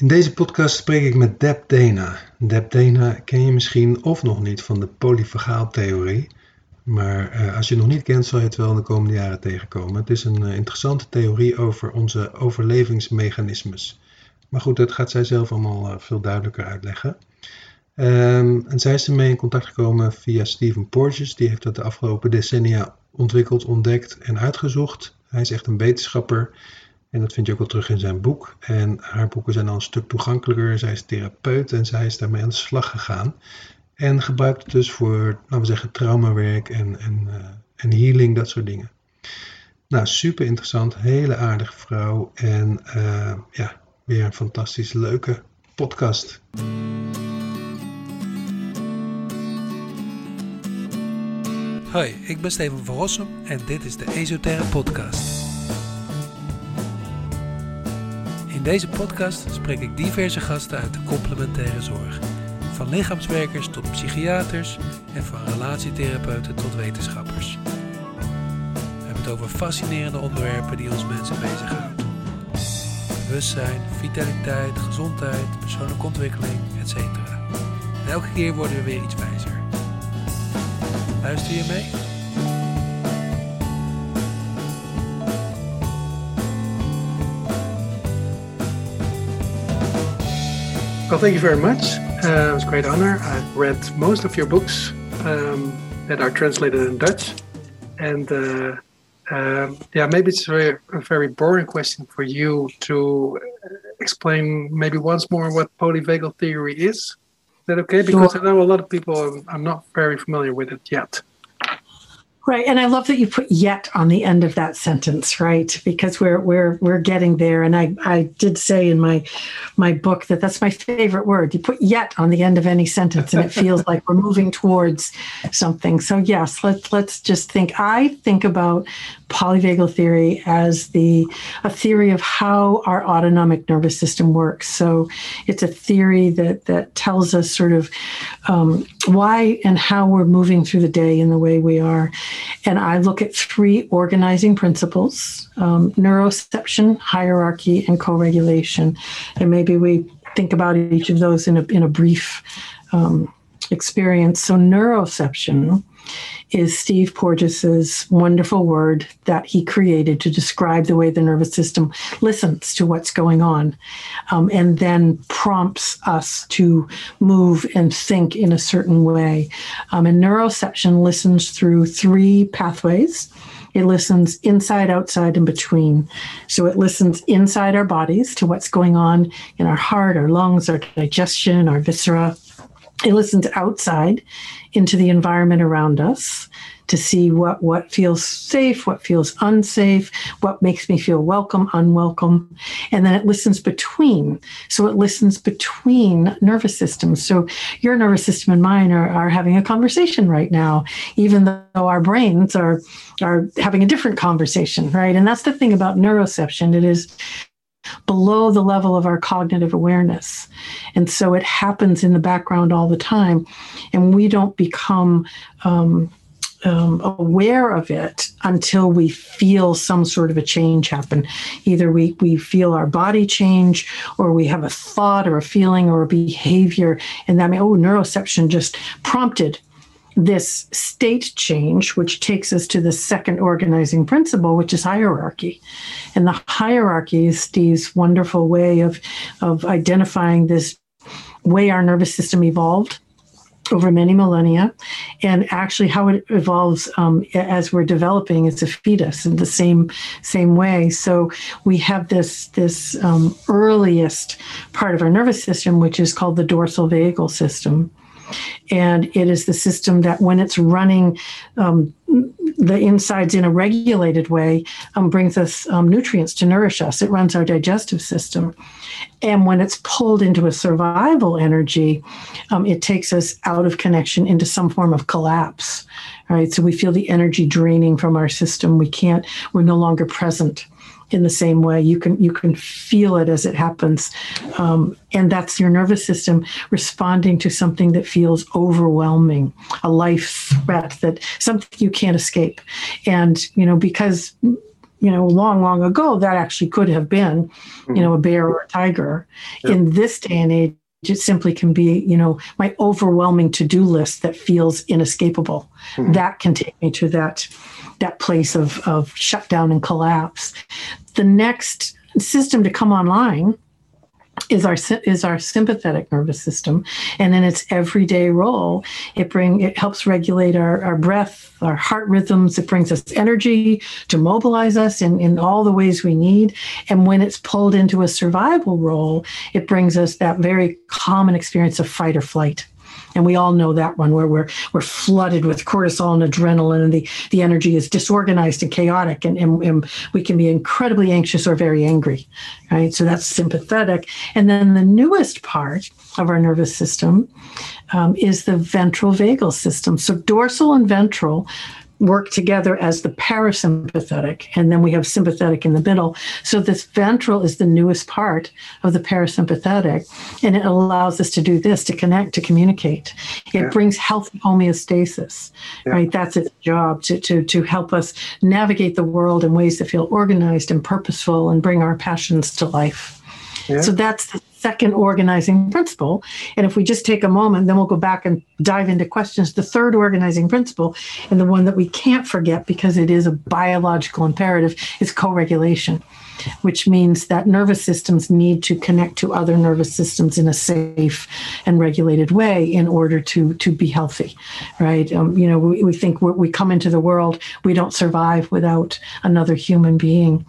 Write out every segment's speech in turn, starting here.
In deze podcast spreek ik met Deb Dana. Deb Dana ken je misschien of nog niet van de polyfagaaltheorie. Maar uh, als je het nog niet kent, zal je het wel in de komende jaren tegenkomen. Het is een uh, interessante theorie over onze overlevingsmechanismes. Maar goed, dat gaat zij zelf allemaal uh, veel duidelijker uitleggen. Um, en zij is ermee in contact gekomen via Stephen Porges. Die heeft dat de afgelopen decennia ontwikkeld, ontdekt en uitgezocht. Hij is echt een wetenschapper. En dat vind je ook wel terug in zijn boek. En haar boeken zijn al een stuk toegankelijker. Zij is therapeut en zij is daarmee aan de slag gegaan. En gebruikt het dus voor, laten we zeggen, traumawerk en, en, uh, en healing, dat soort dingen. Nou, super interessant. Hele aardige vrouw. En uh, ja, weer een fantastisch leuke podcast. Hoi, ik ben Steven van Rossum en dit is de Esoterre Podcast. In deze podcast spreek ik diverse gasten uit de complementaire zorg. Van lichaamswerkers tot psychiaters en van relatietherapeuten tot wetenschappers. We hebben het over fascinerende onderwerpen die ons mensen bezighouden. Bewustzijn, vitaliteit, gezondheid, persoonlijke ontwikkeling, etc. En elke keer worden we weer iets wijzer. Luister je mee? Well, thank you very much. Uh, it was a great honor. I've read most of your books um, that are translated in Dutch. And uh, um, yeah, maybe it's a very, a very boring question for you to explain maybe once more what polyvagal theory is. Is that okay? Because sure. I know a lot of people are not very familiar with it yet. Right, and I love that you put "yet" on the end of that sentence, right? Because we're we're we're getting there. And I I did say in my my book that that's my favorite word. You put "yet" on the end of any sentence, and it feels like we're moving towards something. So yes, let's let's just think. I think about polyvagal theory as the a theory of how our autonomic nervous system works. So it's a theory that that tells us sort of um, why and how we're moving through the day in the way we are. And I look at three organizing principles um, neuroception, hierarchy, and co regulation. And maybe we think about each of those in a, in a brief um, experience. So, neuroception is Steve Porges's wonderful word that he created to describe the way the nervous system listens to what's going on um, and then prompts us to move and think in a certain way. Um, and neuroception listens through three pathways. It listens inside, outside, and between. So it listens inside our bodies to what's going on in our heart, our lungs, our digestion, our viscera. It listens outside into the environment around us to see what what feels safe, what feels unsafe, what makes me feel welcome, unwelcome, and then it listens between. So it listens between nervous systems. So your nervous system and mine are, are having a conversation right now, even though our brains are are having a different conversation, right? And that's the thing about neuroception. It is below the level of our cognitive awareness. And so it happens in the background all the time. And we don't become um, um, aware of it until we feel some sort of a change happen. Either we, we feel our body change, or we have a thought or a feeling or a behavior. And that may, oh, neuroception just prompted this state change, which takes us to the second organizing principle, which is hierarchy. And the hierarchy is Steve's wonderful way of, of identifying this way our nervous system evolved over many millennia, and actually how it evolves um, as we're developing as a fetus in the same same way. So we have this this um, earliest part of our nervous system, which is called the dorsal vagal system, and it is the system that when it's running um, the insides in a regulated way um, brings us um, nutrients to nourish us. It runs our digestive system. And when it's pulled into a survival energy um, it takes us out of connection into some form of collapse right? So we feel the energy draining from our system. We can't we're no longer present in the same way. You can you can feel it as it happens, um, and that's your nervous system responding to something that feels overwhelming, a life threat that something you can't escape, and you know because you know, long, long ago, that actually could have been, you know, a bear or a tiger. In this day and age, it simply can be, you know, my overwhelming to-do list that feels inescapable. Mm-hmm. That can take me to that that place of of shutdown and collapse. The next system to come online is our is our sympathetic nervous system. And in its everyday role it bring it helps regulate our, our breath our heart rhythms. It brings us energy to mobilize us in, in all the ways we need. And when it's pulled into a survival role it brings us that very common experience of fight or flight and we all know that one where we're we're flooded with cortisol and adrenaline and the, the energy is disorganized and chaotic and, and, and we can be incredibly anxious or very angry right? So that's sympathetic. And then the newest part of our nervous system um, is the ventral vagal system. So dorsal and ventral work together as the parasympathetic, and then we have sympathetic in the middle. So this ventral is the newest part of the parasympathetic, and it allows us to do this to connect, to communicate. It yeah. brings healthy homeostasis, yeah. right? That's its job to, to to help us navigate the world in ways that feel organized and purposeful and bring our passions to life. Yeah. So that's the second organizing principle. And if we just take a moment, then we'll go back and dive into questions. The third organizing principle, and the one that we can't forget because it is a biological imperative, is co regulation which means that nervous systems need to connect to other nervous systems in a safe and regulated way in order to to be healthy, right? Um, you know, we, we think we come into the world, we don't survive without another human being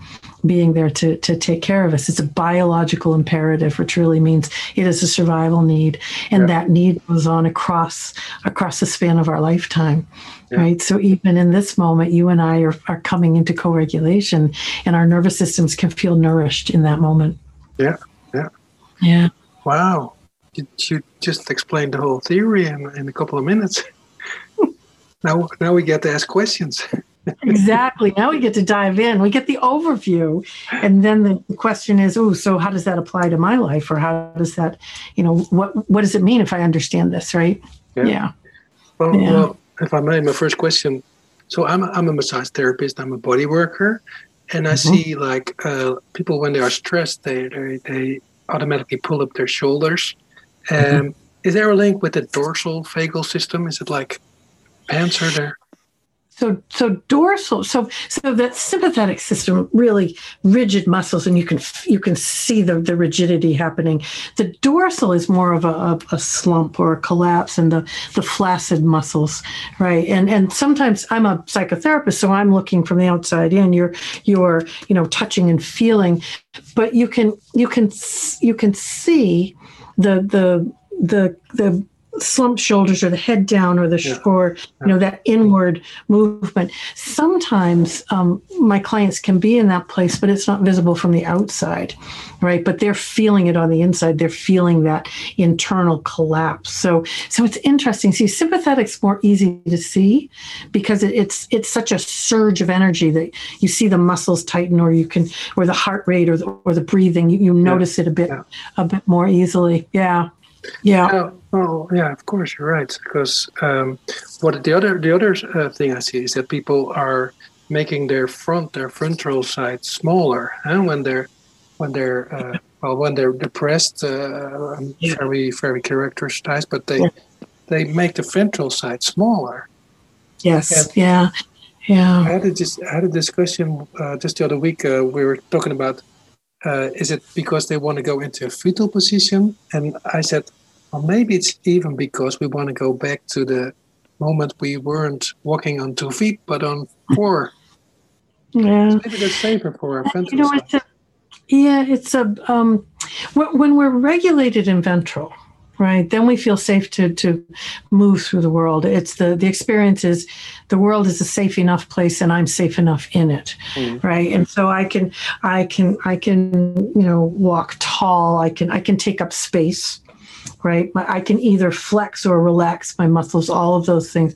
being there to to take care of us. It's a biological imperative, which really means it is a survival need, and yeah. that need goes on across across the span of our lifetime yeah. right? So even in this moment, you and I are, are coming into co-regulation, and our nervous systems can feel nourished in that moment. Yeah, yeah, yeah. Wow, you, you just explained the whole theory in, in a couple of minutes. now, now we get to ask questions. exactly. Now we get to dive in. We get the overview, and then the question is, oh, so how does that apply to my life, or how does that, you know, what what does it mean if I understand this, right? Yeah. yeah. Well, yeah. well, if I may, my first question. So I'm a, I'm a massage therapist. I'm a body worker, and I mm-hmm. see like uh, people when they are stressed, they they, they automatically pull up their shoulders. Mm-hmm. Um, mm-hmm. Is there a link with the dorsal vagal system? Is it like pants are there? So, so dorsal, so so that sympathetic system, really rigid muscles, and you can you can see the, the rigidity happening. The dorsal is more of a, a, a slump or a collapse, and the the flaccid muscles, right? And and sometimes I'm a psychotherapist, so I'm looking from the outside in. You're you're you know touching and feeling, but you can you can you can see the the the the slumped shoulders or the head down or the yeah. or you know that inward movement. Sometimes um, my clients can be in that place but it's not visible from the outside right? But they're feeling it on the inside. They're feeling that internal collapse. So so it's interesting. See sympathetic's more easy to see because it, it's it's such a surge of energy that you see the muscles tighten or you can or the heart rate or the, or the breathing. You, you notice yeah. it a bit yeah. a bit more easily. Yeah yeah. Oh, yeah. Of course, you're right. Because um, what the other the other uh, thing I see is that people are making their front their frontal side smaller, and when they're when they're uh, well when they're depressed, uh, yeah. very very characterized, but they yeah. they make the ventral side smaller. Yes. And yeah. Yeah. I had a, just I had a discussion uh, just the other week. Uh, we were talking about uh, is it because they want to go into a fetal position? And I said, well, maybe it's even because we want to go back to the moment we weren't walking on two feet, but on four. Yeah. So maybe that's safer for our ventral. You know, it's a, yeah, it's a um, when we're regulated in ventral, right? Then we feel safe to to move through the world. It's the the experience is the world is a safe enough place and i'm safe enough in it mm. right? And so i can i can i can you know walk tall. I can i can take up space right? I can either flex or relax my muscles all of those things.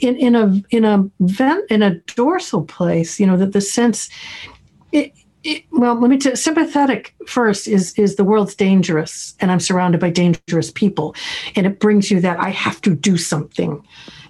In in a in a vent in a dorsal place you know that the sense it, it, well, let me tell sympathetic first is is the world's dangerous and I'm surrounded by dangerous people. And it brings you that I have to do something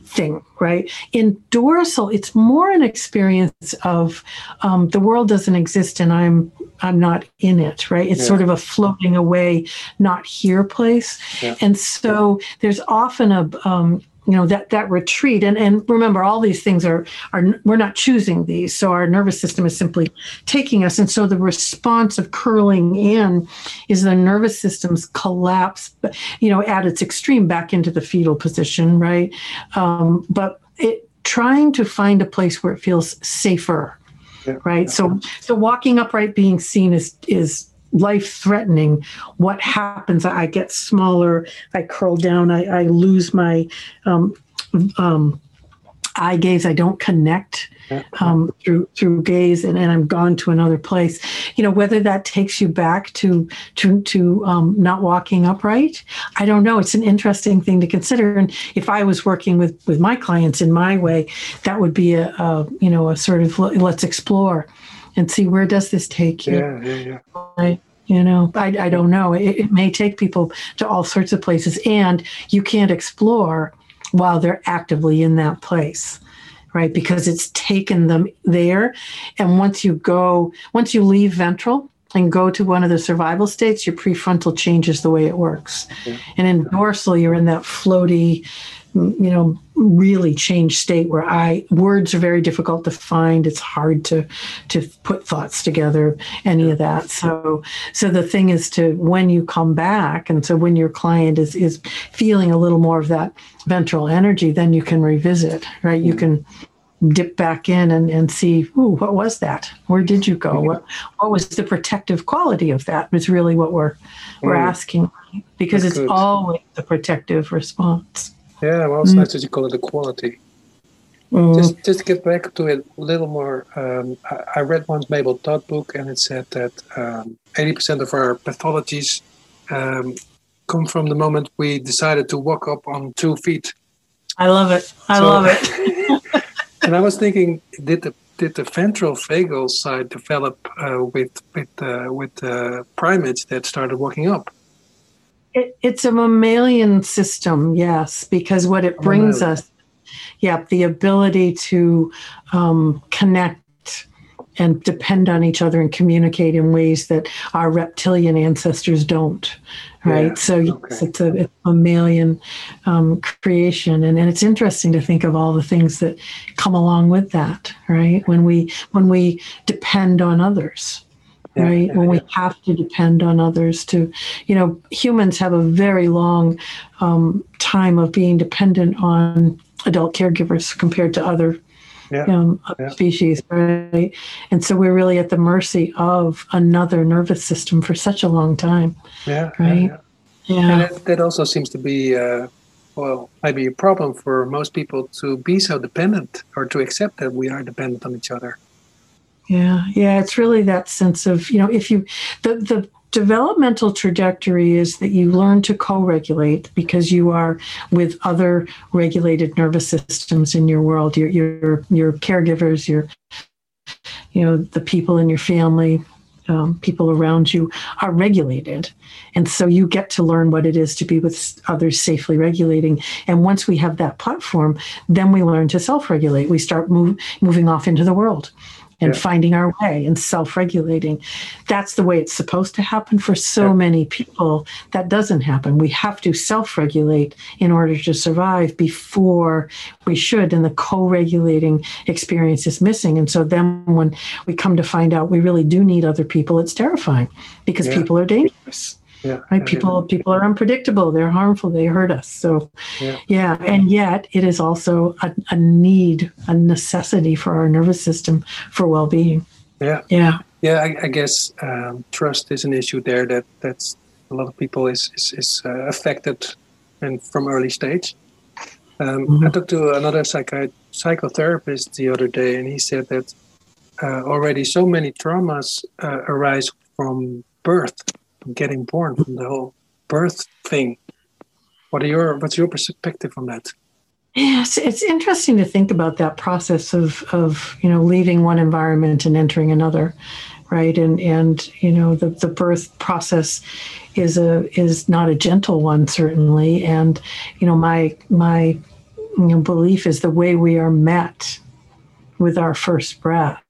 thing, right? In dorsal, it's more an experience of um, the world doesn't exist and I'm I'm not in it, right? It's yeah. sort of a floating away, not here place. Yeah. And so there's often a um, you know that that retreat. And and remember all these things are are we're not choosing these. So our nervous system is simply taking us. And so the response of curling in is the nervous system's collapse you know at its extreme back into the fetal position right? Um, but it trying to find a place where it feels safer yeah. right? So so walking upright being seen is is life threatening, what happens? I get smaller, I curl down, I, I lose my um, um, eye gaze, I don't connect um, through through gaze, and, and I'm gone to another place. You know, whether that takes you back to to to um, not walking upright, I don't know. It's an interesting thing to consider. And if I was working with with my clients in my way, that would be a, a you know a sort of let's explore and see where does this take you. Yeah, yeah, yeah. Right? You know, I, I don't know. It, it may take people to all sorts of places, and you can't explore while they're actively in that place right because it's taken them there and once you go once you leave ventral and go to one of the survival states your prefrontal changes the way it works. And in dorsal you're in that floaty you know really changed state where i words are very difficult to find. It's hard to to put thoughts together any of that. So so the thing is to when you come back and so when your client is is feeling a little more of that ventral energy then you can revisit right? You mm. can dip back in and, and see, ooh, what was that? Where did you go? What what was the protective quality of that? Is really what we're we're mm. asking because That's it's good. always the protective response. Yeah, well, it's mm. nice that you call it equality. Mm. Just, just get back to it a little more, um, I, I, read once Mabel Todd book, and it said that um, 80% of our pathologies um, come from the moment we decided to walk up on two feet. I love it. I so, love it. and I was thinking, did the did the ventral vagal side develop uh, with with uh, with uh, primates that started walking up? It, it's a mammalian system, yes, because what it brings us, yeah, the ability to um, connect and depend on each other and communicate in ways that our reptilian ancestors don't right? Yeah, so yes, it's, a, it's a mammalian um, creation and, and it's interesting to think of all the things that come along with that right? When we when we depend on others right? Yeah, when we have to depend on others to, you know, humans have a very long um, time of being dependent on adult caregivers compared to other yeah. Um, other species, right? And so we're really at the mercy of another nervous system for such a long time. Yeah. Right. Yeah. And that, that also seems to be. Uh, well, maybe a problem for most people to be so dependent or to accept that we are dependent on each other. Yeah, yeah, it's really that sense of, you know, if you, the, the developmental trajectory is that you learn to co-regulate because you are with other regulated nervous systems in your world, your, your, your caregivers, your, you know, the people in your family, um, people around you are regulated. And so you get to learn what it is to be with others safely regulating. And once we have that platform, then we learn to self regulate. We start move, moving off into the world and yeah. finding our way and self-regulating that's the way it's supposed to happen for so yeah. many people that doesn't happen we have to self-regulate in order to survive before we should and the co-regulating experience is missing and so then when we come to find out we really do need other people it's terrifying because yeah. people are dangerous yeah, right? People people are unpredictable. They're harmful. They hurt us. So yeah, yeah. and yet it is also a, a, need a necessity for our nervous system for well-being. Yeah. Yeah. Yeah i, I guess um, trust is an issue there that that's a lot of people is is, is uh, affected and from early stage. Um, mm-hmm. i talked to another psychi- psychotherapist the other day and he said that uh, already so many traumas uh, arise from birth getting born, from the whole birth thing. What are your what's your perspective on that? Yes, it's interesting to think about that process of of you know leaving one environment and entering another, right? And and you know the the birth process is a is not a gentle one certainly, and you know my my you know, belief is the way we are met with our first breath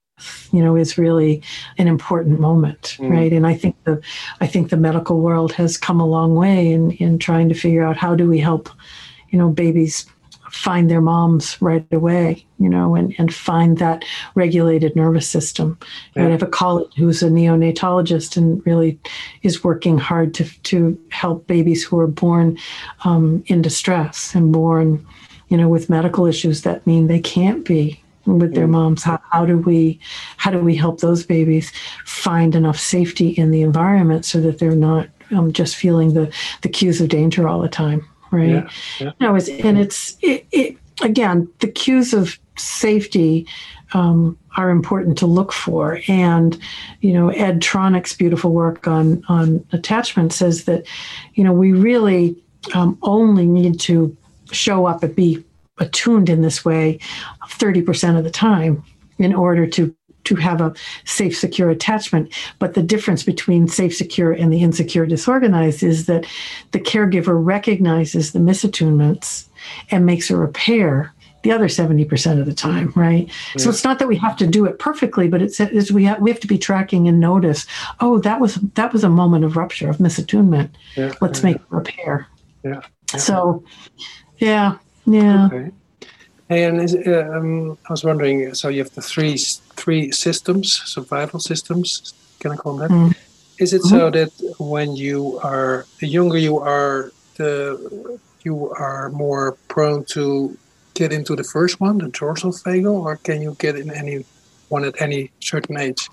you know is really an important moment mm. right and i think the i think the medical world has come a long way in in trying to figure out how do we help you know babies find their moms right away, you know, and, and find that regulated nervous system. Yeah. I have a colleague who's a neonatologist and really is working hard to, to help babies who are born um, in distress and born, you know, with medical issues that mean they can't be with their mm. moms how, how do we how do we help those babies find enough safety in the environment so that they're not um, just feeling the the cues of danger all the time right? Yeah, yeah. You know, it's, and it's it, it, again the cues of safety um, are important to look for. And you know, Ed Tronick's beautiful work on on attachment says that you know we really um, only need to show up and be attuned in this way 30% of the time in order to to have a safe, secure attachment. But the difference between safe, secure, and the insecure, disorganized is that the caregiver recognizes the misattunements and makes a repair the other 70% of the time, right? Yeah. So it's not that we have to do it perfectly, but it's, it's we, have, we have to be tracking and notice, oh, that was that was a moment of rupture, of misattunement. Yeah, Let's yeah. make a repair. Yeah. So, yeah, yeah. Okay. And is, um, I was wondering, so you have the three three systems, survival systems, can I call them that? Mm. Is it mm-hmm. so that when you are the younger you are, the you are more prone to get into the first one, the dorsal vagal, or can you get in any one at any certain age?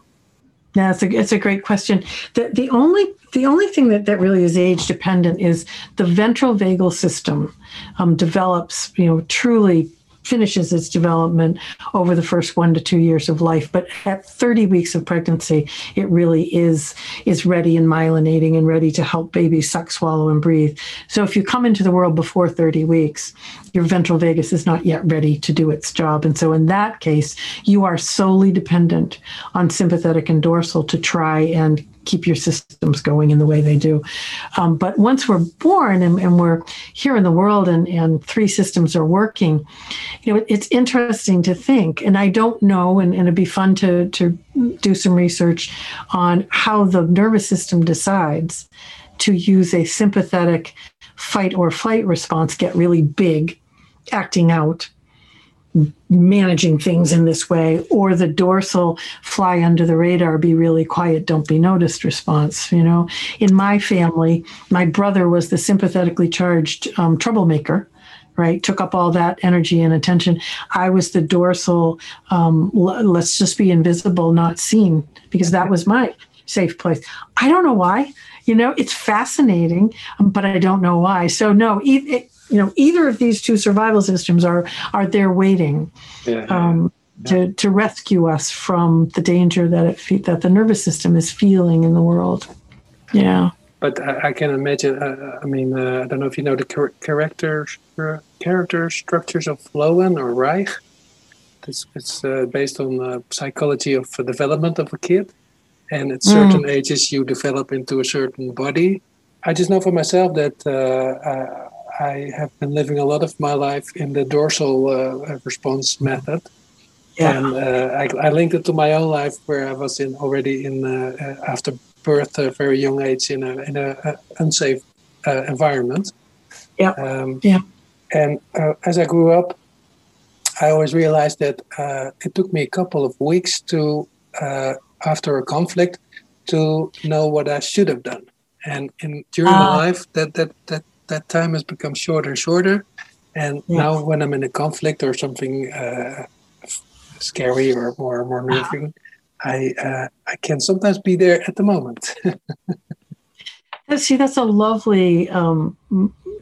Yeah, it's a, it's a great question. The, the only the only thing that, that really is age dependent is the ventral vagal system um, develops, you know, truly finishes its development over the first one to two years of life. But at 30 weeks of pregnancy, it really is is ready and myelinating and ready to help babies suck, swallow, and breathe. So if you come into the world before 30 weeks, your ventral vagus is not yet ready to do its job. And so in that case, you are solely dependent on sympathetic and dorsal to try and keep your systems going in the way they do. Um, but once we're born and, and, we're here in the world and, and three systems are working, you know, it's interesting to think, and I don't know, and, and it'd be fun to, to do some research on how the nervous system decides to use a sympathetic fight or flight response, get really big, acting out managing things in this way or the dorsal fly under the radar be really quiet don't be noticed response you know? In my family my brother was the sympathetically charged um, troublemaker right? Took up all that energy and attention. I was the dorsal um, l- let's just be invisible not seen because that was my safe place. I don't know why you know? It's fascinating but i don't know why. So no it, you know either of these two survival systems are are there waiting yeah, um, yeah. to to rescue us from the danger that it that the nervous system is feeling in the world yeah but I, I can imagine. Uh, I mean, uh, I don't know if you know the char- character uh, character structures of Lowen or Reich. It's, it's uh, based on the psychology of the development of a kid, and at certain mm. ages you develop into a certain body. I just know for myself that uh, I have been living a lot of my life in the dorsal uh, response method. Yeah. And uh, I, I, linked it to my own life where I was in already in uh, uh after birth, a very young age, in a in a, a unsafe uh, environment. Yeah. Um, yeah. And uh, as I grew up, I always realized that it took me a couple of weeks to, after a conflict, to know what I should have done. And in during my ah. life, that that that that time has become shorter and shorter. And yeah. now, when I'm in a conflict or something uh, scary or more more moving, I uh, I can sometimes be there at the moment. See, that's a lovely um,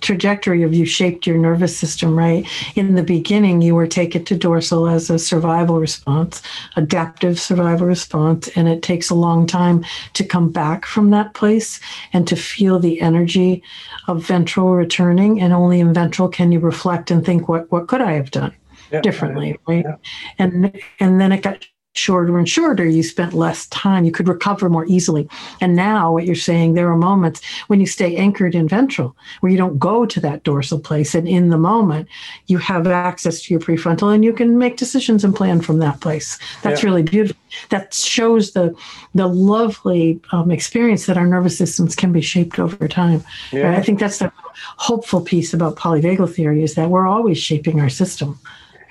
trajectory of you shaped your nervous system, right? In the beginning, you were taken to dorsal as a survival response, adaptive survival response, and it takes a long time to come back from that place and to feel the energy of ventral returning. And only in ventral can you reflect and think, what what could I have done yeah, differently, right? Yeah. And and then it got shorter and shorter, you spent less time. You could recover more easily. And now, what you're saying, there are moments when you stay anchored in ventral, where you don't go to that dorsal place. And in the moment, you have access to your prefrontal and you can make decisions and plan from that place. That's yeah. really beautiful. That shows the, the lovely um, experience that our nervous systems can be shaped over time. Yeah. I think that's the hopeful piece about polyvagal theory is that we're always shaping our system.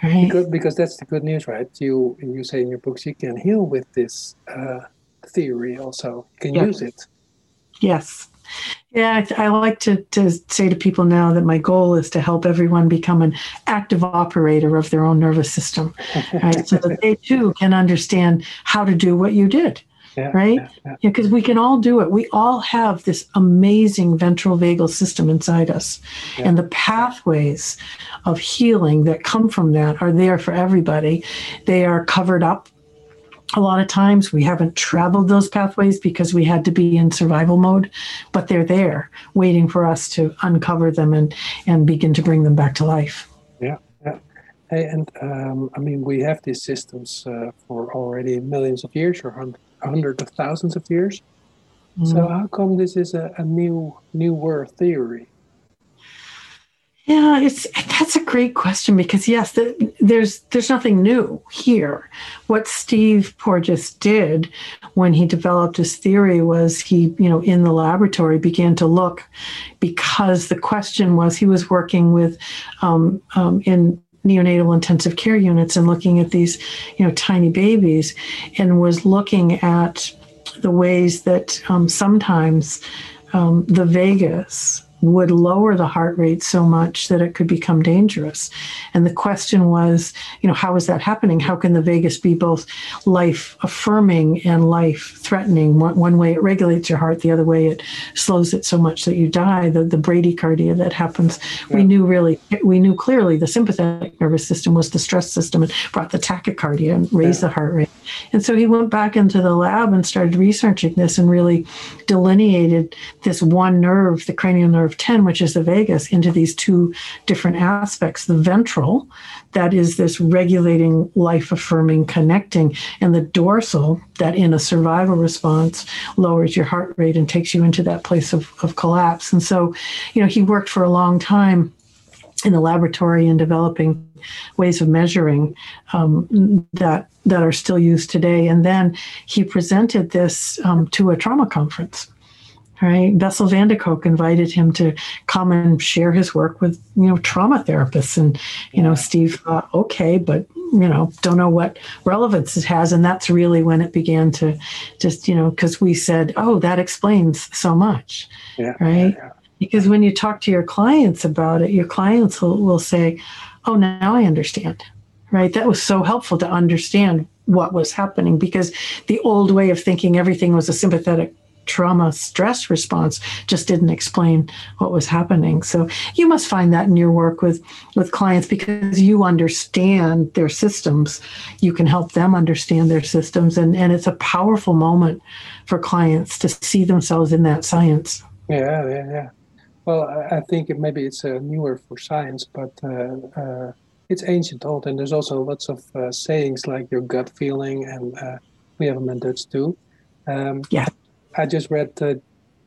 Right. Because, because that's the good news, right? You you say in your books you can heal with this uh, theory also. You can yeah. use it. Yes. Yeah, I, I, like to, to say to people now that my goal is to help everyone become an active operator of their own nervous system, right? so that they too can understand how to do what you did yeah, right? Yeah, because yeah. we can all do it. We all have this amazing ventral vagal system inside us. And the pathways of healing that come from that are there for everybody. They are covered up. A lot of times we haven't traveled those pathways because we had to be in survival mode, but they're there waiting for us to uncover them and, and begin to bring them back to life. Yeah, yeah. Hey, and um, I mean, we have these systems uh, for already millions of years or hundreds hundreds of thousands of years. Mm. So how come this is a, a new world theory? Yeah, it's that's a great question because yes, the, there's there's nothing new here. What Steve Porges did when he developed his theory was he, you know, in the laboratory began to look because the question was he was working with um, um, in neonatal intensive care units and looking at these, you know, tiny babies, and was looking at the ways that um, sometimes um, the vagus would lower the heart rate so much that it could become dangerous. And the question was, you know, how is that happening? How can the vagus be both life affirming and life threatening? One, one, way it regulates your heart, the other way it slows it so much that you die. The, the bradycardia that happens. Yeah. We knew really, we knew clearly the sympathetic nervous system was the stress system and brought the tachycardia and raised yeah. the heart rate. And so he went back into the lab and started researching this and really delineated this one nerve, the cranial nerve 10, which is the vagus, into these two different aspects the ventral, that is this regulating, life affirming, connecting, and the dorsal, that in a survival response lowers your heart rate and takes you into that place of, of collapse. And so, you know, he worked for a long time in the laboratory in developing ways of measuring um, that that are still used today. And then he presented this um, to a trauma conference right? Bessel van der Kolk invited him to come and share his work with, you know, trauma therapists. And, you know, Steve thought, okay, but, you know, don't know what relevance it has. And that's really when it began to just, you know, because we said, oh, that explains so much, yeah, right? Yeah, yeah. Because when you talk to your clients about it, your clients will, will say, oh, now I understand, right? That was so helpful to understand what was happening because the old way of thinking everything was a sympathetic trauma stress response just didn't explain what was happening. So you must find that in your work with with clients because you understand their systems. You can help them understand their systems and and it's a powerful moment for clients to see themselves in that science. Yeah yeah yeah. Well i think it, maybe it's uh, newer for science but uh, uh, it's ancient old and there's also lots of uh, sayings like your gut feeling and uh, we have them in dutch too um, yeah I just read uh,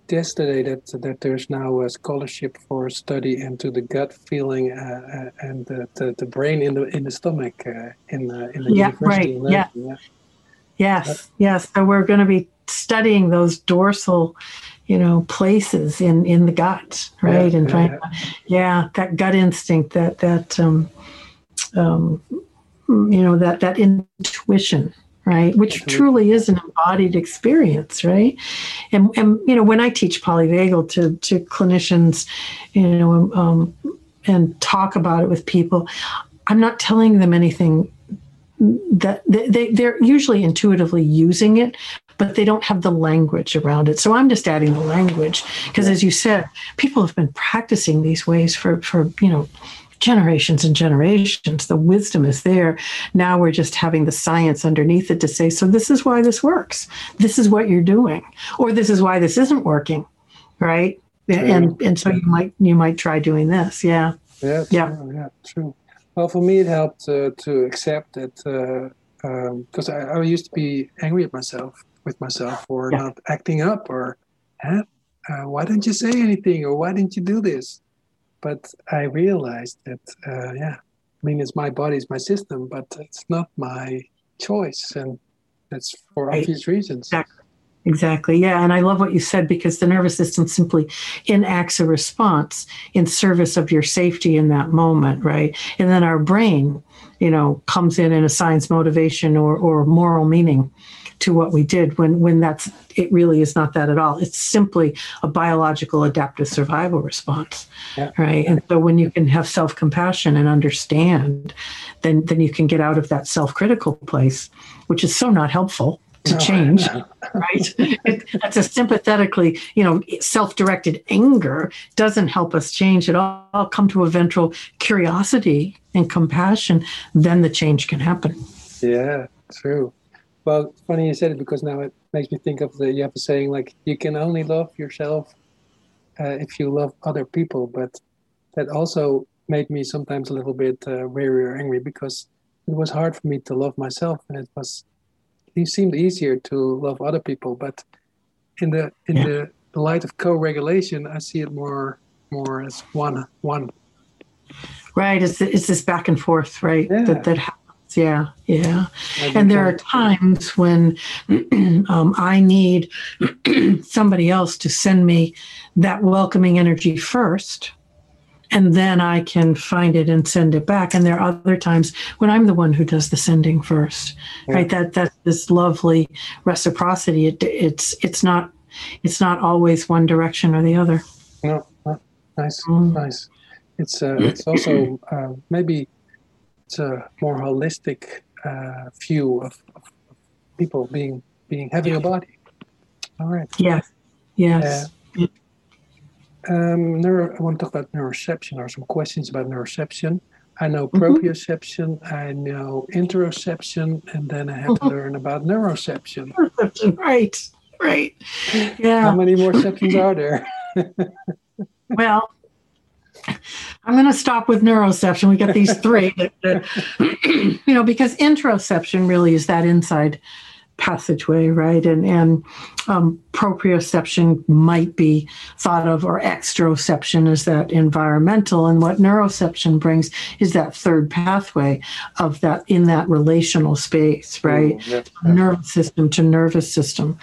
yesterday that that there's now a scholarship for a study into the gut feeling uh, uh, and the, the, the, brain in the in the stomach uh, in the in the yeah, university. Right. Yeah. yeah. Yes. yes. So we're going to be studying those dorsal, you know, places in in the gut, right? Yeah, and yeah, yeah. yeah, that gut instinct, that that um, um, you know, that that intuition right? Which truly is an embodied experience right? And and you know when i teach polyvagal to to clinicians you know um, and talk about it with people i'm not telling them anything that they, they're usually intuitively using it but they don't have the language around it. So i'm just adding the language because as you said people have been practicing these ways for for you know generations and generations. The wisdom is there. Now we're just having the science underneath it to say, so this is why this works. This is what you're doing, or this is why this isn't working, right? And and so you might you might try doing this. Yeah. Yeah. Yeah. True, yeah. True. Well, for me, it helped uh, to accept that uh, because um, I, I, used to be angry at myself with myself for Yeah. not acting up or huh? uh, why didn't you say anything or why didn't you do this but i realized that uh, yeah i mean it's my body it's my system but it's not my choice and that's for Right. obvious reasons Exactly. Exactly. Yeah. And I love what you said because the nervous system simply enacts a response in service of your safety in that moment, right? And then our brain, you know, comes in and assigns motivation or, or moral meaning to what we did when when that's it really is not that at all. It's simply a biological adaptive survival response. Yeah. Right. And so when you can have self-compassion and understand, then then you can get out of that self-critical place, which is so not helpful to change no. right? It, that's a sympathetically, you know, self-directed anger doesn't help us change at all. Come to a ventral curiosity and compassion, then the change can happen. Yeah, true. Well, funny you said it because now it makes me think of the you have a saying like you can only love yourself uh, if you love other people, but that also made me sometimes a little bit uh, weary or angry because it was hard for me to love myself, and it was it seemed easier to love other people. But in the in Yeah. the, light of co-regulation, I see it more more as one one. Right? It's, it's this back and forth, right? Yeah. That that. Yeah, yeah. And there are times when um, I need somebody else to send me that welcoming energy first, and then I can find it and send it back. And there are other times when I'm the one who does the sending first, Yeah. right? That that's this lovely reciprocity. It, it's it's not it's not always one direction or the other. No, nice, Mm. nice. It's uh, it's also uh, maybe a more holistic uh, view of, of people being being having a body. All right. Yes, yes. Um, neuro, I want to talk about neuroception. or some questions about neuroception. I know Mhm. proprioception, I know interoception, and then I have to learn about neuroception. right, right. Yeah. How many more sections are there? Well, I'm going to stop with neuroception. We got these three, that, that- you know, because interoception really is that inside passageway, right? And and um, proprioception might be thought of, or extroception is that environmental, and what neuroception brings is that third pathway of that in that relational space, right? Yeah, yeah. nervous system to nervous system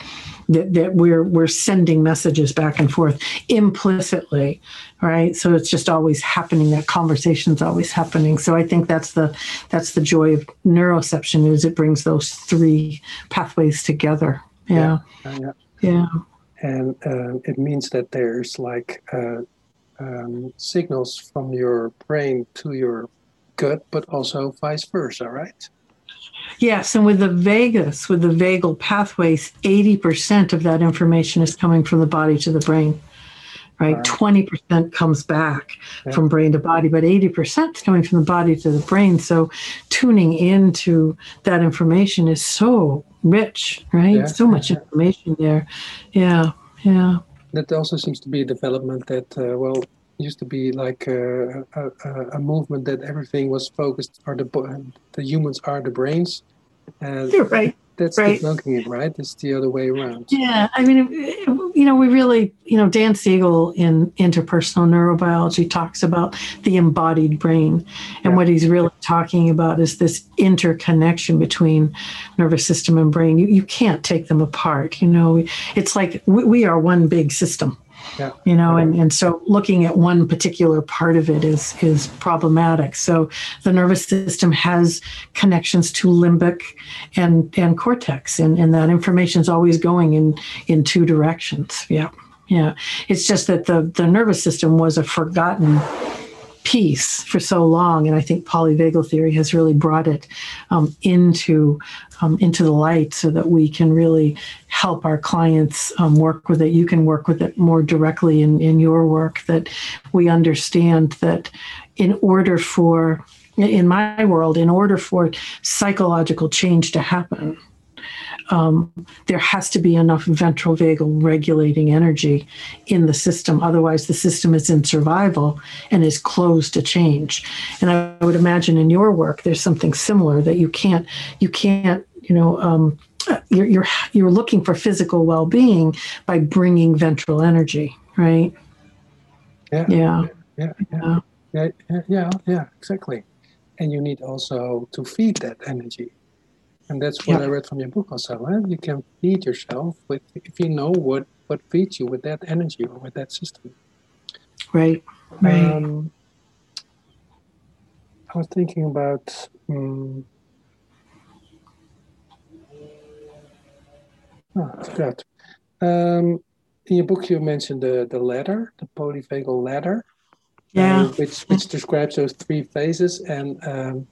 that, that we're we're sending messages back and forth implicitly right? So it's just always happening. That conversation's always happening. So i think that's the that's the joy of neuroception is it brings those three pathways together. Yeah. Uh, yeah. yeah. And uh, it means that there's like uh, um, signals from your brain to your gut, but also vice versa, right? Yes, and with the vagus, with the vagal pathways, 80% of that information is coming from the body to the brain, right? Right. 20% comes back Yeah. from brain to body, but 80% is coming from the body to the brain. So tuning into that information is so rich, right? Yeah, So much information there. Yeah, yeah. That also seems to be a development that, uh, well, used to be like a, a, a- movement that everything was focused, or the the humans are the brains. And You're right. that's right. debunking it, right? It's the other way around. Yeah, I mean, you know, we really, you know, Dan Siegel in Interpersonal Neurobiology talks about the embodied brain. And Yeah. what he's really talking about is this interconnection between nervous system and brain. You, you can't take them apart. You know, it's like we, we are one big system. Yeah. You know, and, and so looking at one particular part of it is is problematic. So the nervous system has connections to limbic and and cortex, and, and that information is always going in in two directions. Yeah, yeah. It's just that the the nervous system was a forgotten piece for so long, and I think polyvagal theory has really brought it um, into um, into the light so that we can really help our clients um, work with it. You can work with it more directly in in your work. That we understand that in order for in my world, in order for psychological change to happen, um, there has to be enough ventral vagal regulating energy in the system. Otherwise, the system is in survival and is closed to change. And I would imagine in your work, there's something similar that you can't, you can't, you know, um, you're, you're you're looking for physical well-being by bringing ventral energy, right? Yeah. Yeah. Yeah. Yeah. Yeah. Yeah. Yeah. yeah exactly. And you need also to feed that energy. And that's what Yeah. I read from your book also. Huh? You can feed yourself with if you know what what feeds you with that energy or with that system. Right. Right. Um, I was thinking about. Um, oh, forgot. Um, in your book, you mentioned the the ladder, the polyvagal ladder, yeah. uh, which which describes those three phases and um,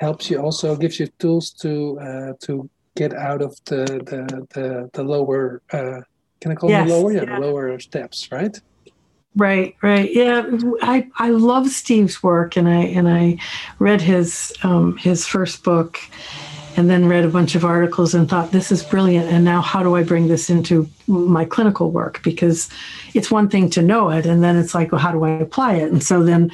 helps you also gives you tools to uh, to get out of the the the, the lower. Uh, can I call Yes, them lower? Yeah, yeah. the lower steps, right? Right, right. Yeah, I I love Steve's work, and I and I read his um, his first book, and then read a bunch of articles and thought this is brilliant. And now how do I bring this into my clinical work? Because it's one thing to know it, and then it's like, well, how do I apply it? And so then,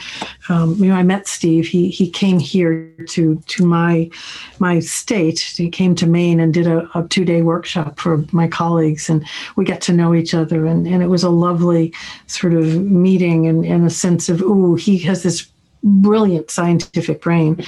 um, you know, I met Steve. He he came here to to my my state. He came to Maine and did a, a two day workshop for my colleagues, and we got to know each other. And, and it was a lovely sort of meeting and, and a sense of, ooh, he has this brilliant scientific brain.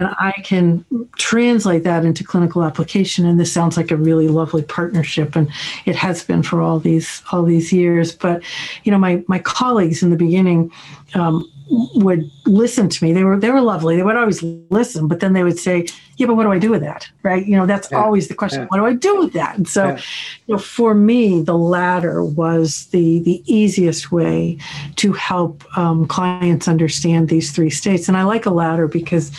And I can translate that into clinical application. And this sounds like a really lovely partnership. And it has been for all these all these years. But you know, my my colleagues in the beginning um, would listen to me. They were they were lovely. They would always listen, but then they would say, "Yeah, but what do I do with that?" Right? You know, that's Yeah. always the question. Yeah. What do I do with that? And so, Yeah. you know, for me, the ladder was the the easiest way to help um, clients understand these three states. And I like a ladder because,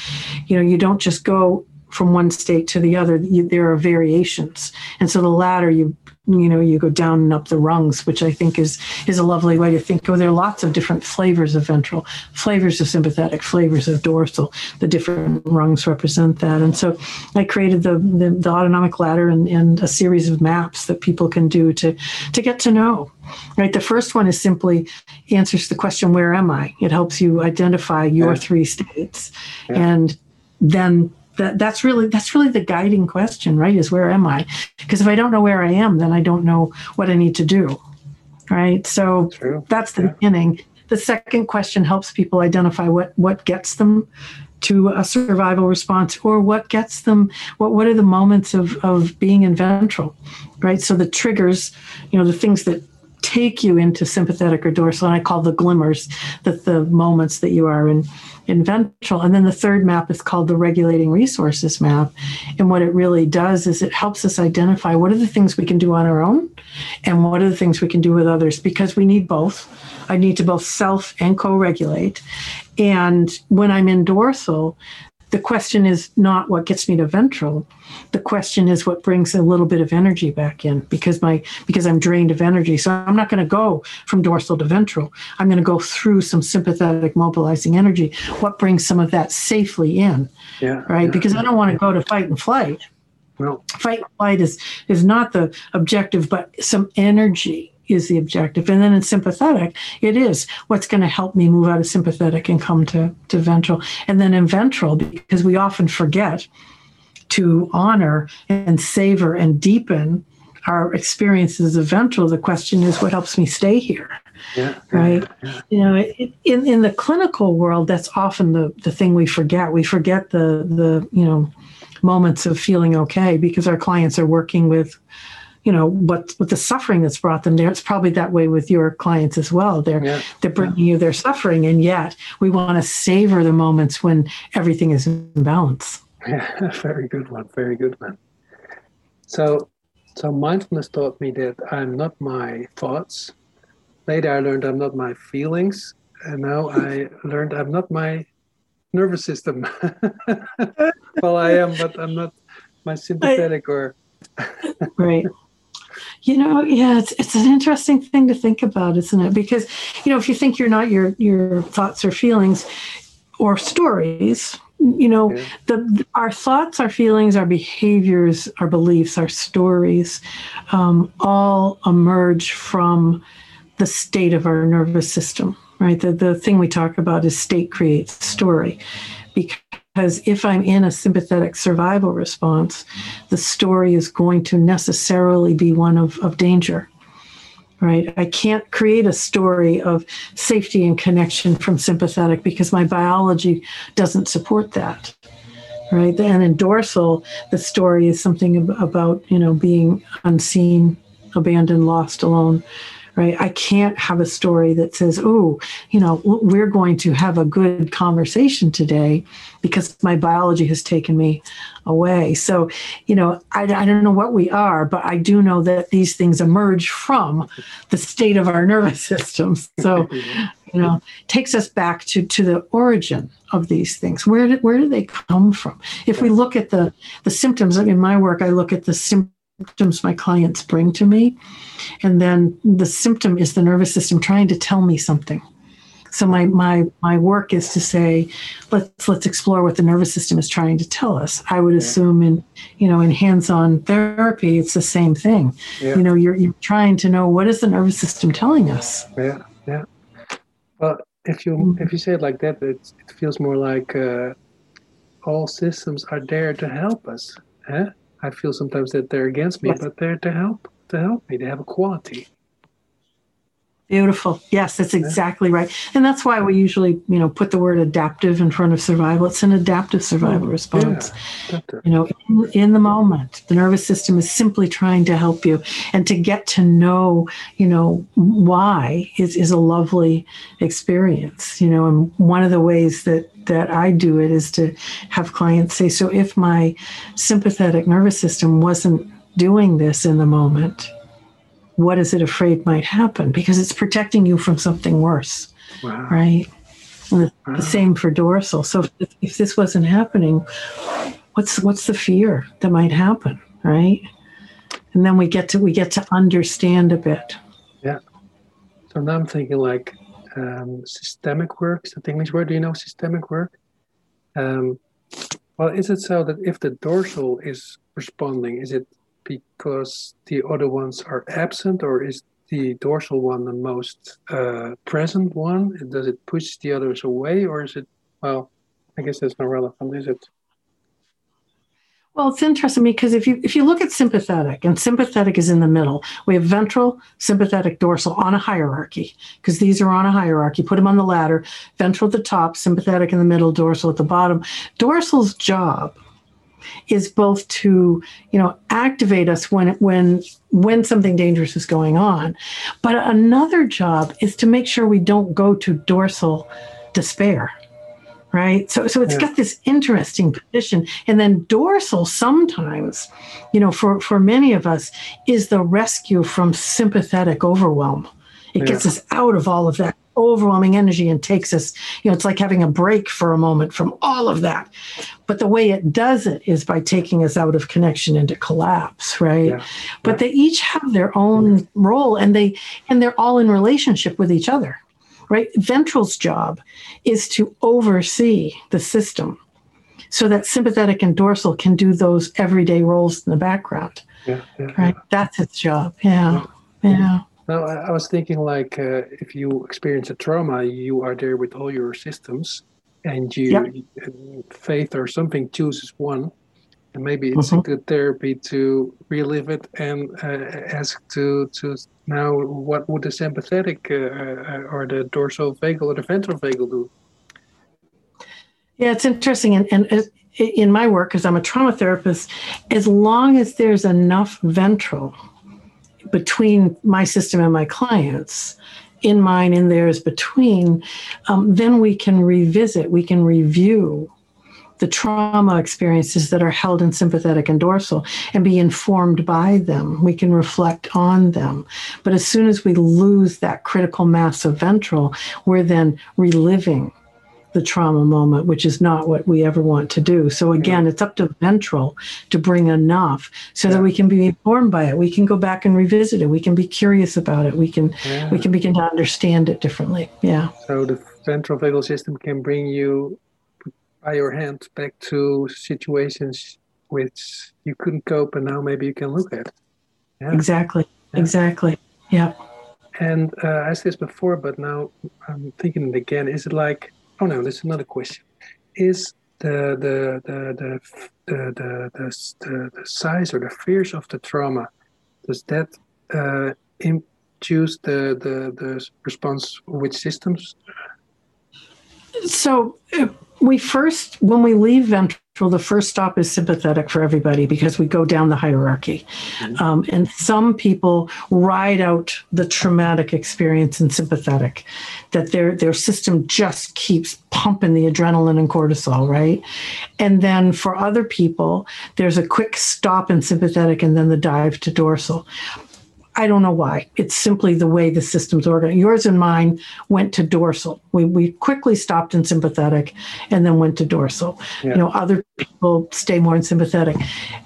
you know, you don't just go from one state to the other. You, there are variations, and so the ladder you you know you go down and up the rungs which i think is is a lovely way to think oh there are lots of different flavors of ventral flavors of sympathetic flavors of dorsal the different rungs represent that and so i created the the, the autonomic ladder and, and a series of maps that people can do to to get to know right the first one is simply answers the question where am i it helps you identify your Yeah. three states Yeah. and then that, that's really that's really the guiding question right is where am i? Because if i don't know where i am then i don't know what i need to do right? So True. that's the Yeah. beginning. The second question helps people identify what what gets them to a survival response or what gets them what what are the moments of of being in ventral right? So the triggers you know the things that take you into sympathetic or dorsal and i call the glimmers that the moments that you are in in ventral. And then the third map is called the regulating resources map. And what it really does is it helps us identify what are the things we can do on our own and what are the things we can do with others because we need both. I need to both self and co-regulate. And when i'm in dorsal the question is not what gets me to ventral the question is what brings a little bit of energy back in because my because i'm drained of energy so i'm not going to go from dorsal to ventral i'm going to go through some sympathetic mobilizing energy what brings some of that safely in Yeah. right yeah. because i don't want to go to fight and flight No. fight and flight is is not the objective but some energy is the objective. And then in sympathetic it is what's going to help me move out of sympathetic and come to to ventral. And then in ventral because we often forget to honor and savor and deepen our experiences of ventral the question is what helps me stay here? Yeah. right? Yeah. you know it, in in the clinical world that's often the the thing we forget. We forget the the you know moments of feeling okay because our clients are working with you know what with the suffering that's brought them there it's probably that way with your clients as well they're Yeah. they're bringing you their suffering and yet we want to savor the moments when everything is in balance Yeah, very good one. Very good one. So, so mindfulness taught me that I'm not my thoughts. Later, I learned I'm not my feelings, and now I learned I'm not my nervous system. well, I am, but I'm not my sympathetic or right you know yeah it's, it's an interesting thing to think about isn't it because you know if you think you're not your your thoughts or feelings or stories you know yeah. the our thoughts our feelings our behaviors our beliefs our stories um, all emerge from the state of our nervous system right the, the thing we talk about is state creates story because if i'm in a sympathetic survival response the story is going to necessarily be one of, of danger right? I can't create a story of safety and connection from sympathetic because my biology doesn't support that, right? And in dorsal, the story is something about, you know, being unseen, abandoned, lost, alone right? I can't have a story that says, oh, you know, we're going to have a good conversation today because my biology has taken me away. So, you know, I, I don't know what we are, but I do know that these things emerge from the state of our nervous system. So, you know, takes us back to, to the origin of these things. Where did, where do they come from? If we look at the, the symptoms, I in my work, I look at the symptoms symptoms my clients bring to me. And then the symptom is the nervous system trying to tell me something. So my my my work is to say, let's let's explore what the nervous system is trying to tell us. I would yeah. assume in you know in hands-on therapy, it's the same thing. Yeah. You know, you're you're trying to know what is the nervous system telling us. Yeah, yeah. Well, if you mm-hmm. if you say it like that, it it feels more like uh, all systems are there to help us. Huh? I feel sometimes that they're against me, yes. but they're to help to help me. They have a quality. Beautiful. Yes, that's exactly right. And that's why we usually, you know, put the word adaptive in front of survival. It's an adaptive survival oh, response. Yeah, you know, in, in, the moment, the nervous system is simply trying to help you. And to get to know, you know, why is, is a lovely experience. You know, and one of the ways that that I do it is to have clients say, so if my sympathetic nervous system wasn't doing this in the moment, what is it afraid might happen? Because it's protecting you from something worse, wow. right? The, wow. the, same for dorsal. So if, if this wasn't happening, what's what's the fear that might happen, right? And then we get to we get to understand a bit. Yeah. So now I'm thinking like um, systemic work. Is that English word? Do you know systemic work? Um, well, is it so that if the dorsal is responding, is it because the other ones are absent, or is the dorsal one the most uh, present one? Does it push the others away, or is it? Well, I guess that's not relevant, is it? Well, it's interesting because if you if you look at sympathetic, and sympathetic is in the middle, we have ventral, sympathetic, dorsal on a hierarchy because these are on a hierarchy. Put them on the ladder. Ventral at the top, sympathetic in the middle, dorsal at the bottom. Dorsal's job is both to you know activate us when when when something dangerous is going on, but another job is to make sure we don't go to dorsal despair right so so it's yeah. got this interesting position and then dorsal sometimes you know for for many of us is the rescue from sympathetic overwhelm it yeah. gets us out of all of that overwhelming energy and takes us you know it's like having a break for a moment from all of that but the way it does it is by taking us out of connection into collapse right yeah. but they each have their own role and they and they're all in relationship with each other right? Ventral's job is to oversee the system so that sympathetic and dorsal can do those everyday roles in the background. Yeah, yeah right? Yeah. That's its job. Yeah. Yeah. Now, I was thinking like uh, if you experience a trauma, you are there with all your systems and you, yep. faith or something chooses one and maybe it's mm-hmm. a good therapy to relive it and uh, ask to to now what would the sympathetic uh, uh, or the dorsal vagal or the ventral vagal do yeah it's interesting and, and in my work because i'm a trauma therapist as long as there's enough ventral between my system and my clients in mine in theirs between um, then we can revisit we can review the trauma experiences that are held in sympathetic and dorsal and be informed by them. We can reflect on them. But as soon as we lose that critical mass of ventral, we're then reliving the trauma moment, which is not what we ever want to do. So again, it's up to ventral to bring enough so yeah. that we can be informed by it. We can go back and revisit it. We can be curious about it. We can yeah. we can begin to understand it differently. Yeah. So the ventral vagal system can bring you by your hand back to situations which you couldn't cope, and now maybe you can look at. Yeah. Exactly. Exactly. Yeah. And uh, I asked this before, but now I'm thinking it again. Is it like? Oh no, this is another question. Is the the the the the the, the, the, the size or the fears of the trauma does that uh, induce the, the the response with systems? So uh, we first, when we leave ventral, the first stop is sympathetic for everybody because we go down the hierarchy. Mm-hmm. Um, and some people ride out the traumatic experience in sympathetic, that their, their system just keeps pumping the adrenaline and cortisol, right? And then for other people, there's a quick stop in sympathetic and then the dive to dorsal. I don't know why. It's simply the way the system's organized. Yours and mine went to dorsal. We, we quickly stopped in sympathetic and then went to dorsal. Yeah. You know, other people stay more in sympathetic.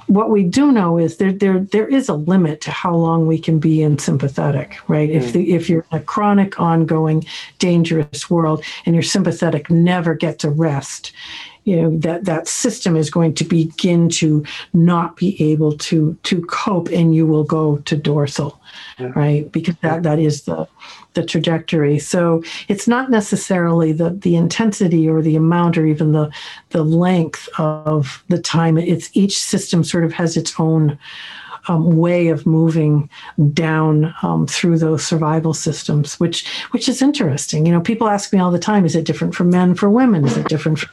What we do know is there there there is a limit to how long we can be in sympathetic, right? Mm. If the, if you're in a chronic, ongoing, dangerous world and your sympathetic never gets a rest, you know that that system is going to begin to not be able to to cope and you will go to dorsal yeah. right because that that is the the trajectory so it's not necessarily the the intensity or the amount or even the the length of the time it's each system sort of has its own um, way of moving down um, through those survival systems, which which is interesting. You know, people ask me all the time: Is it different for men, for women? Is it different for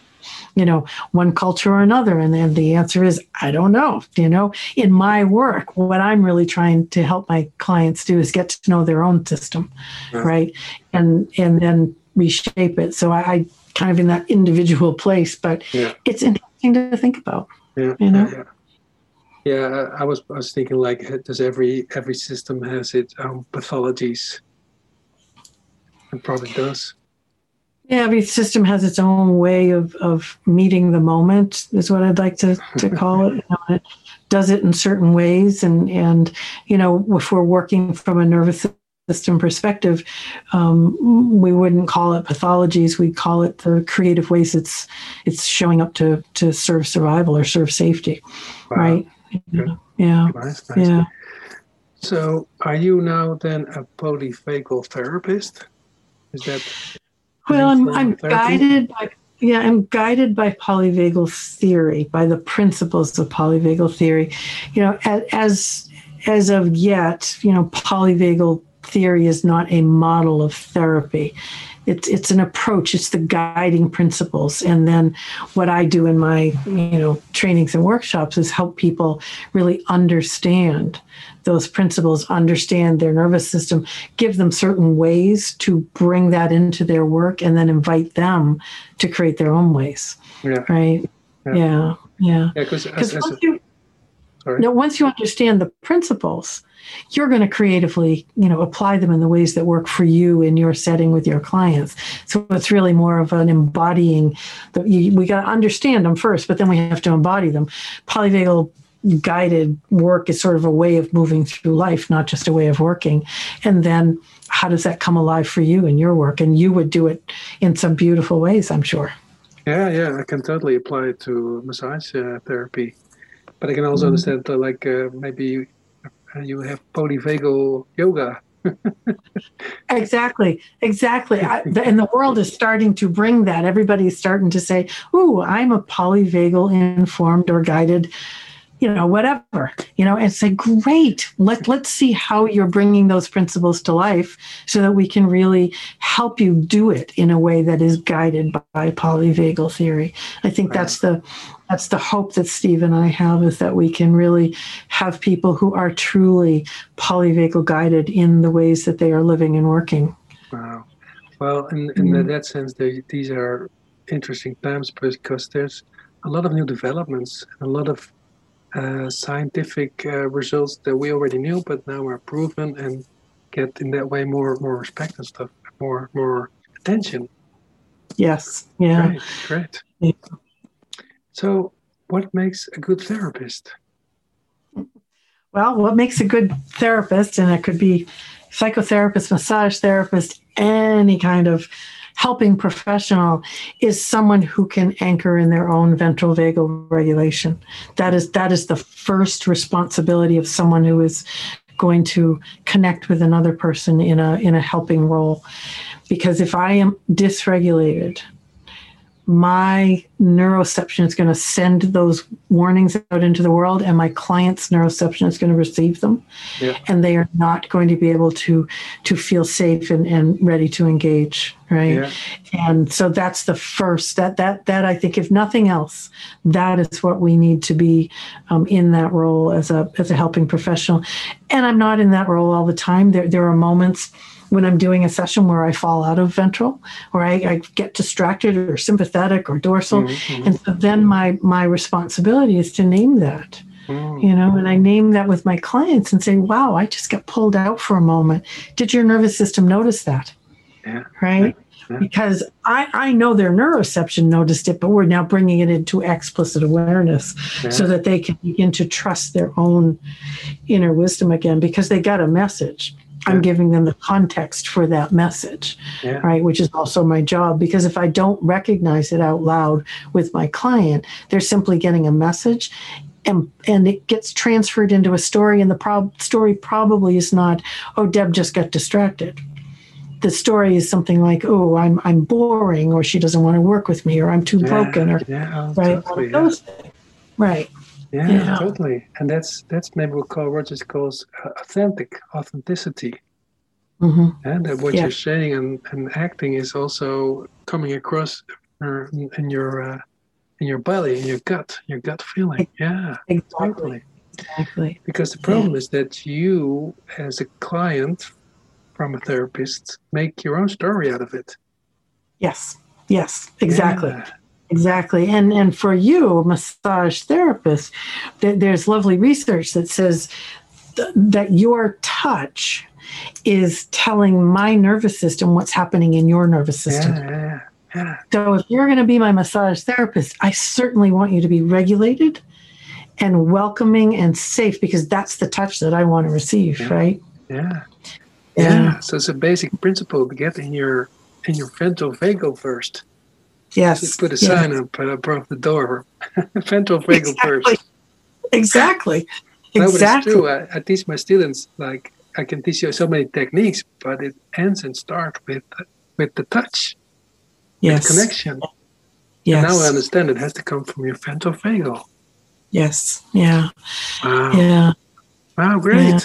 you know, one culture or another? And then the answer is, I don't know. You know, in my work, what I'm really trying to help my clients do is get to know their own system, right? right? And and then reshape it. So I, I, kind of in that individual place, but yeah. it's interesting to think about. Yeah. You know. Yeah. Yeah, I was I was thinking like, uh, does every every system has its own pathologies? It probably does. Yeah, every system has its own way of, of meeting the moment, is what I'd like to, to call it. You know, it does it in certain ways. And, and, you know, if we're working from a nervous system perspective, um, we wouldn't call it pathologies. We'd call it the creative ways it's it's showing up to to serve survival or serve safety, wow. right? Yeah, yeah. Nice, nice. yeah. So, are you now then a polyvagal therapist? Is that well, I'm, I'm guided by yeah, I'm guided by polyvagal theory, by the principles of polyvagal theory. You know, as as of yet, you know, polyvagal theory is not a model of therapy. It's it's an approach. It's the guiding principles, and then what I do in my you know trainings and workshops is help people really understand those principles, understand their nervous system, give them certain ways to bring that into their work, and then invite them to create their own ways. Yeah. Right. Yeah. Yeah. Yeah. Because yeah, once you no, once you understand the principles, you're going to creatively, you know, apply them in the ways that work for you in your setting with your clients. So it's really more of an embodying. That we got to understand them first, but then we have to embody them. Polyvagal guided work is sort of a way of moving through life, not just a way of working. And then how does that come alive for you in your work? And you would do it in some beautiful ways, I'm sure. Yeah, yeah, I can totally apply it to massage uh, therapy. But I can also mm-hmm. understand uh, like uh, maybe uh, you have polyvagal yoga. exactly, exactly. I, the, and the world is starting to bring that. Everybody's starting to say, "Ooh, I'm a polyvagal informed or guided." You know whatever you know and say great let, let's see how you're bringing those principles to life so that we can really help you do it in a way that is guided by polyvagal theory i think that's the that's the hope that Steve and I have is that we can really have people who are truly polyvagal guided in the ways that they are living and working. Wow. Well, in, in mm-hmm. that sense, they, these are interesting times because there's a lot of new developments, a lot of uh, scientific uh, results that we already knew, but now are proven and get in that way more more respect and stuff, more more attention. Yes. Yeah. Great. Great. Yeah. So, what makes a good therapist? Well, what makes a good therapist, and it could be psychotherapist, massage therapist, any kind of helping professional is someone who can anchor in their own ventral vagal regulation. That is that is the first responsibility of someone who is going to connect with another person in a in a helping role. Because if I am dysregulated, my neuroception is going to send those warnings out into the world and my client's neuroception is going to receive them yeah. and they are not going to be able to to feel safe and, and ready to engage right yeah. and so that's the first that that that i think if nothing else that is what we need to be um, in that role as a as a helping professional and i'm not in that role all the time there there are moments when I'm doing a session where I fall out of ventral or I, I get distracted or sympathetic or dorsal. Mm-hmm. And so then my my responsibility is to name that. Mm. You know, and I name that with my clients and say, wow, I just got pulled out for a moment. Did your nervous system notice that? Yeah. Right? Yeah. Because I, I know their neuroception noticed it, but we're now bringing it into explicit awareness yeah. so that they can begin to trust their own inner wisdom again because they got a message. I'm giving them the context for that message, yeah. right? Which is also my job because if I don't recognize it out loud with my client, they're simply getting a message and and it gets transferred into a story and the prob- story probably is not oh Deb just got distracted. The story is something like oh I'm I'm boring or she doesn't want to work with me or I'm too yeah, broken or yeah, right totally, right yeah, yeah, totally. And that's that's maybe what Carl Rogers calls uh, authentic authenticity. Mm-hmm. And that what yeah. you're saying and, and acting is also coming across in, in your uh, in your belly, in your gut, your gut feeling. Yeah, exactly. Totally. Exactly. Because the problem yeah. is that you, as a client from a therapist, make your own story out of it. Yes. Yes. Exactly. Yeah. Exactly. And and for you, massage therapist, th- there's lovely research that says th- that your touch is telling my nervous system what's happening in your nervous system. Yeah, yeah, yeah. So if you're going to be my massage therapist, I certainly want you to be regulated and welcoming and safe because that's the touch that I want to receive, yeah. right? Yeah. yeah. So it's a basic principle to get in your in your ventral vagal first. Yes. Just put a sign up uh, above the door. Vagal exactly. first. Exactly. No, exactly. true. I, I, teach my students like I can teach you so many techniques, but it ends and starts with with the touch, yes. with connection. Yes. And now I understand it has to come from your vagal. Yes. Yeah. Wow. Yeah. Wow. Great. Yeah.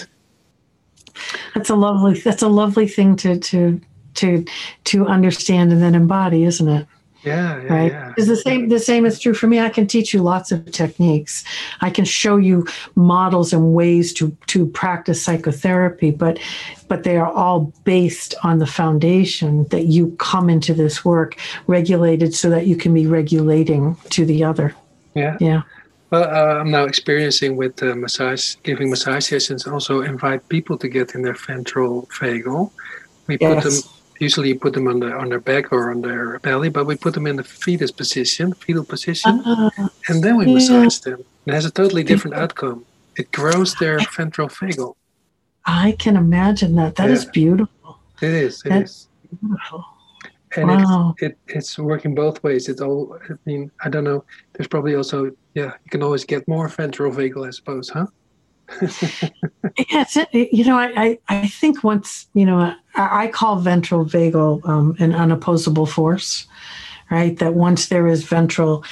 That's a lovely. That's a lovely thing to to to to understand and then embody, isn't it? Yeah, yeah, right. Yeah. Is the same the same is true for me. I can teach you lots of techniques. I can show you models and ways to to practice psychotherapy, but but they are all based on the foundation that you come into this work regulated so that you can be regulating to the other. Yeah. Yeah. Well, uh, I'm now experiencing with uh, massage, giving massage sessions, also invite people to get in their ventral vagal. We yes. put them usually you put them on, the, on their back or on their belly, but we put them in the fetus position, fetal position, uh, and then we yeah. massage them. It has a totally different outcome. It grows their ventral vagal. I can imagine that. That yeah. is beautiful. It is. It That's is. Beautiful. And wow. it, it, it's working both ways. It's all. I mean, I don't know. There's probably also yeah. You can always get more ventral vagal, I suppose, huh? yes, it, you know, I, I, think once, you know, I, I call ventral vagal um, an unopposable force, right? That once there is ventral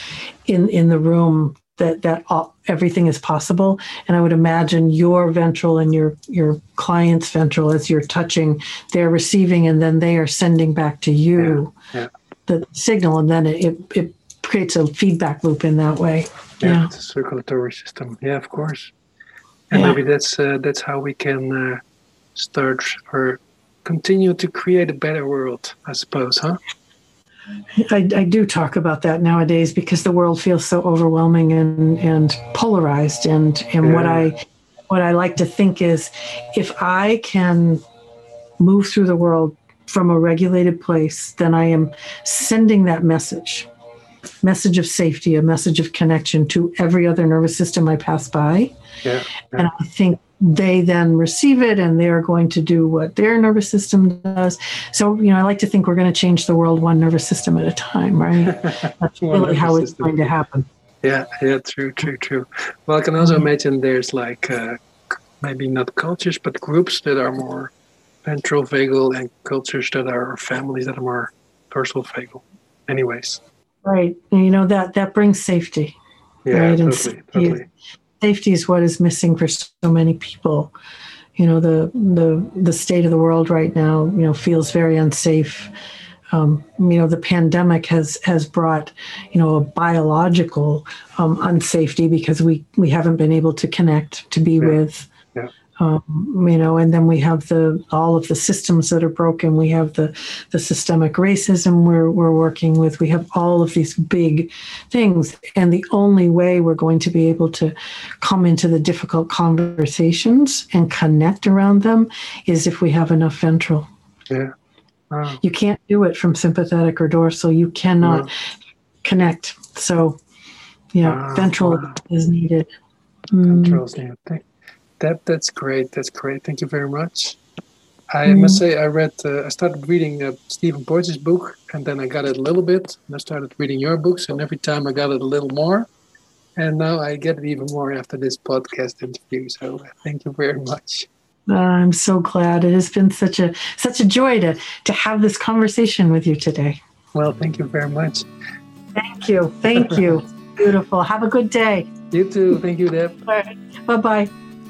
in, in the room, that that all, everything is possible. And I would imagine your ventral and your your client's ventral, as you're touching, they're receiving, and then they are sending back to you yeah, yeah. the signal, and then it, it creates a feedback loop in that way. Yeah, yeah. it's a circulatory system. Yeah, of course. Maybe that's uh, that's how we can uh, start or continue to create a better world i suppose huh? I, I, do talk about that nowadays because the world feels so overwhelming and, and polarized. And and yeah. what I what I like to think is if I can move through the world from a regulated place, then I am sending that message message of safety, a message of connection to every other nervous system I pass by. Yeah, yeah. And I think they then receive it and they're going to do what their nervous system does. So, you know, I like to think we're going to change the world one nervous system at a time, right? That's really how it's system. going to happen. Yeah, yeah, true, true, true. Well, I can also imagine there's like uh, maybe not cultures, but groups that are more ventral vagal and cultures that are families that are more dorsal vagal. Anyways. Right. And you know, that that brings safety. Yeah, right? totally, and totally safety is what is missing for so many people. You know, the the the state of the world right now, you know, feels very unsafe. Um, you know, the pandemic has has brought, you know, a biological um, unsafety because we we haven't been able to connect to be yeah. with um, you know, and then we have the all of the systems that are broken. We have the the systemic racism we're we're working with. We have all of these big things, and the only way we're going to be able to come into the difficult conversations and connect around them is if we have enough ventral. Yeah. Wow. You can't do it from sympathetic or dorsal. You cannot connect. So, yeah, wow. ventral is needed. Ventral is needed. That that's great. That's great. Thank you very much. I mm. must say, I read. Uh, I started reading uh, Stephen Boyd's book, and then I got it a little bit. And I started reading your books, and every time I got it a little more. And now I get it even more after this podcast interview. So thank you very much. Uh, I'm so glad. It has been such a such a joy to to have this conversation with you today. Well, thank you very much. Thank you. Thank you. Beautiful. Have a good day. You too. Thank you, Deb. Bye bye.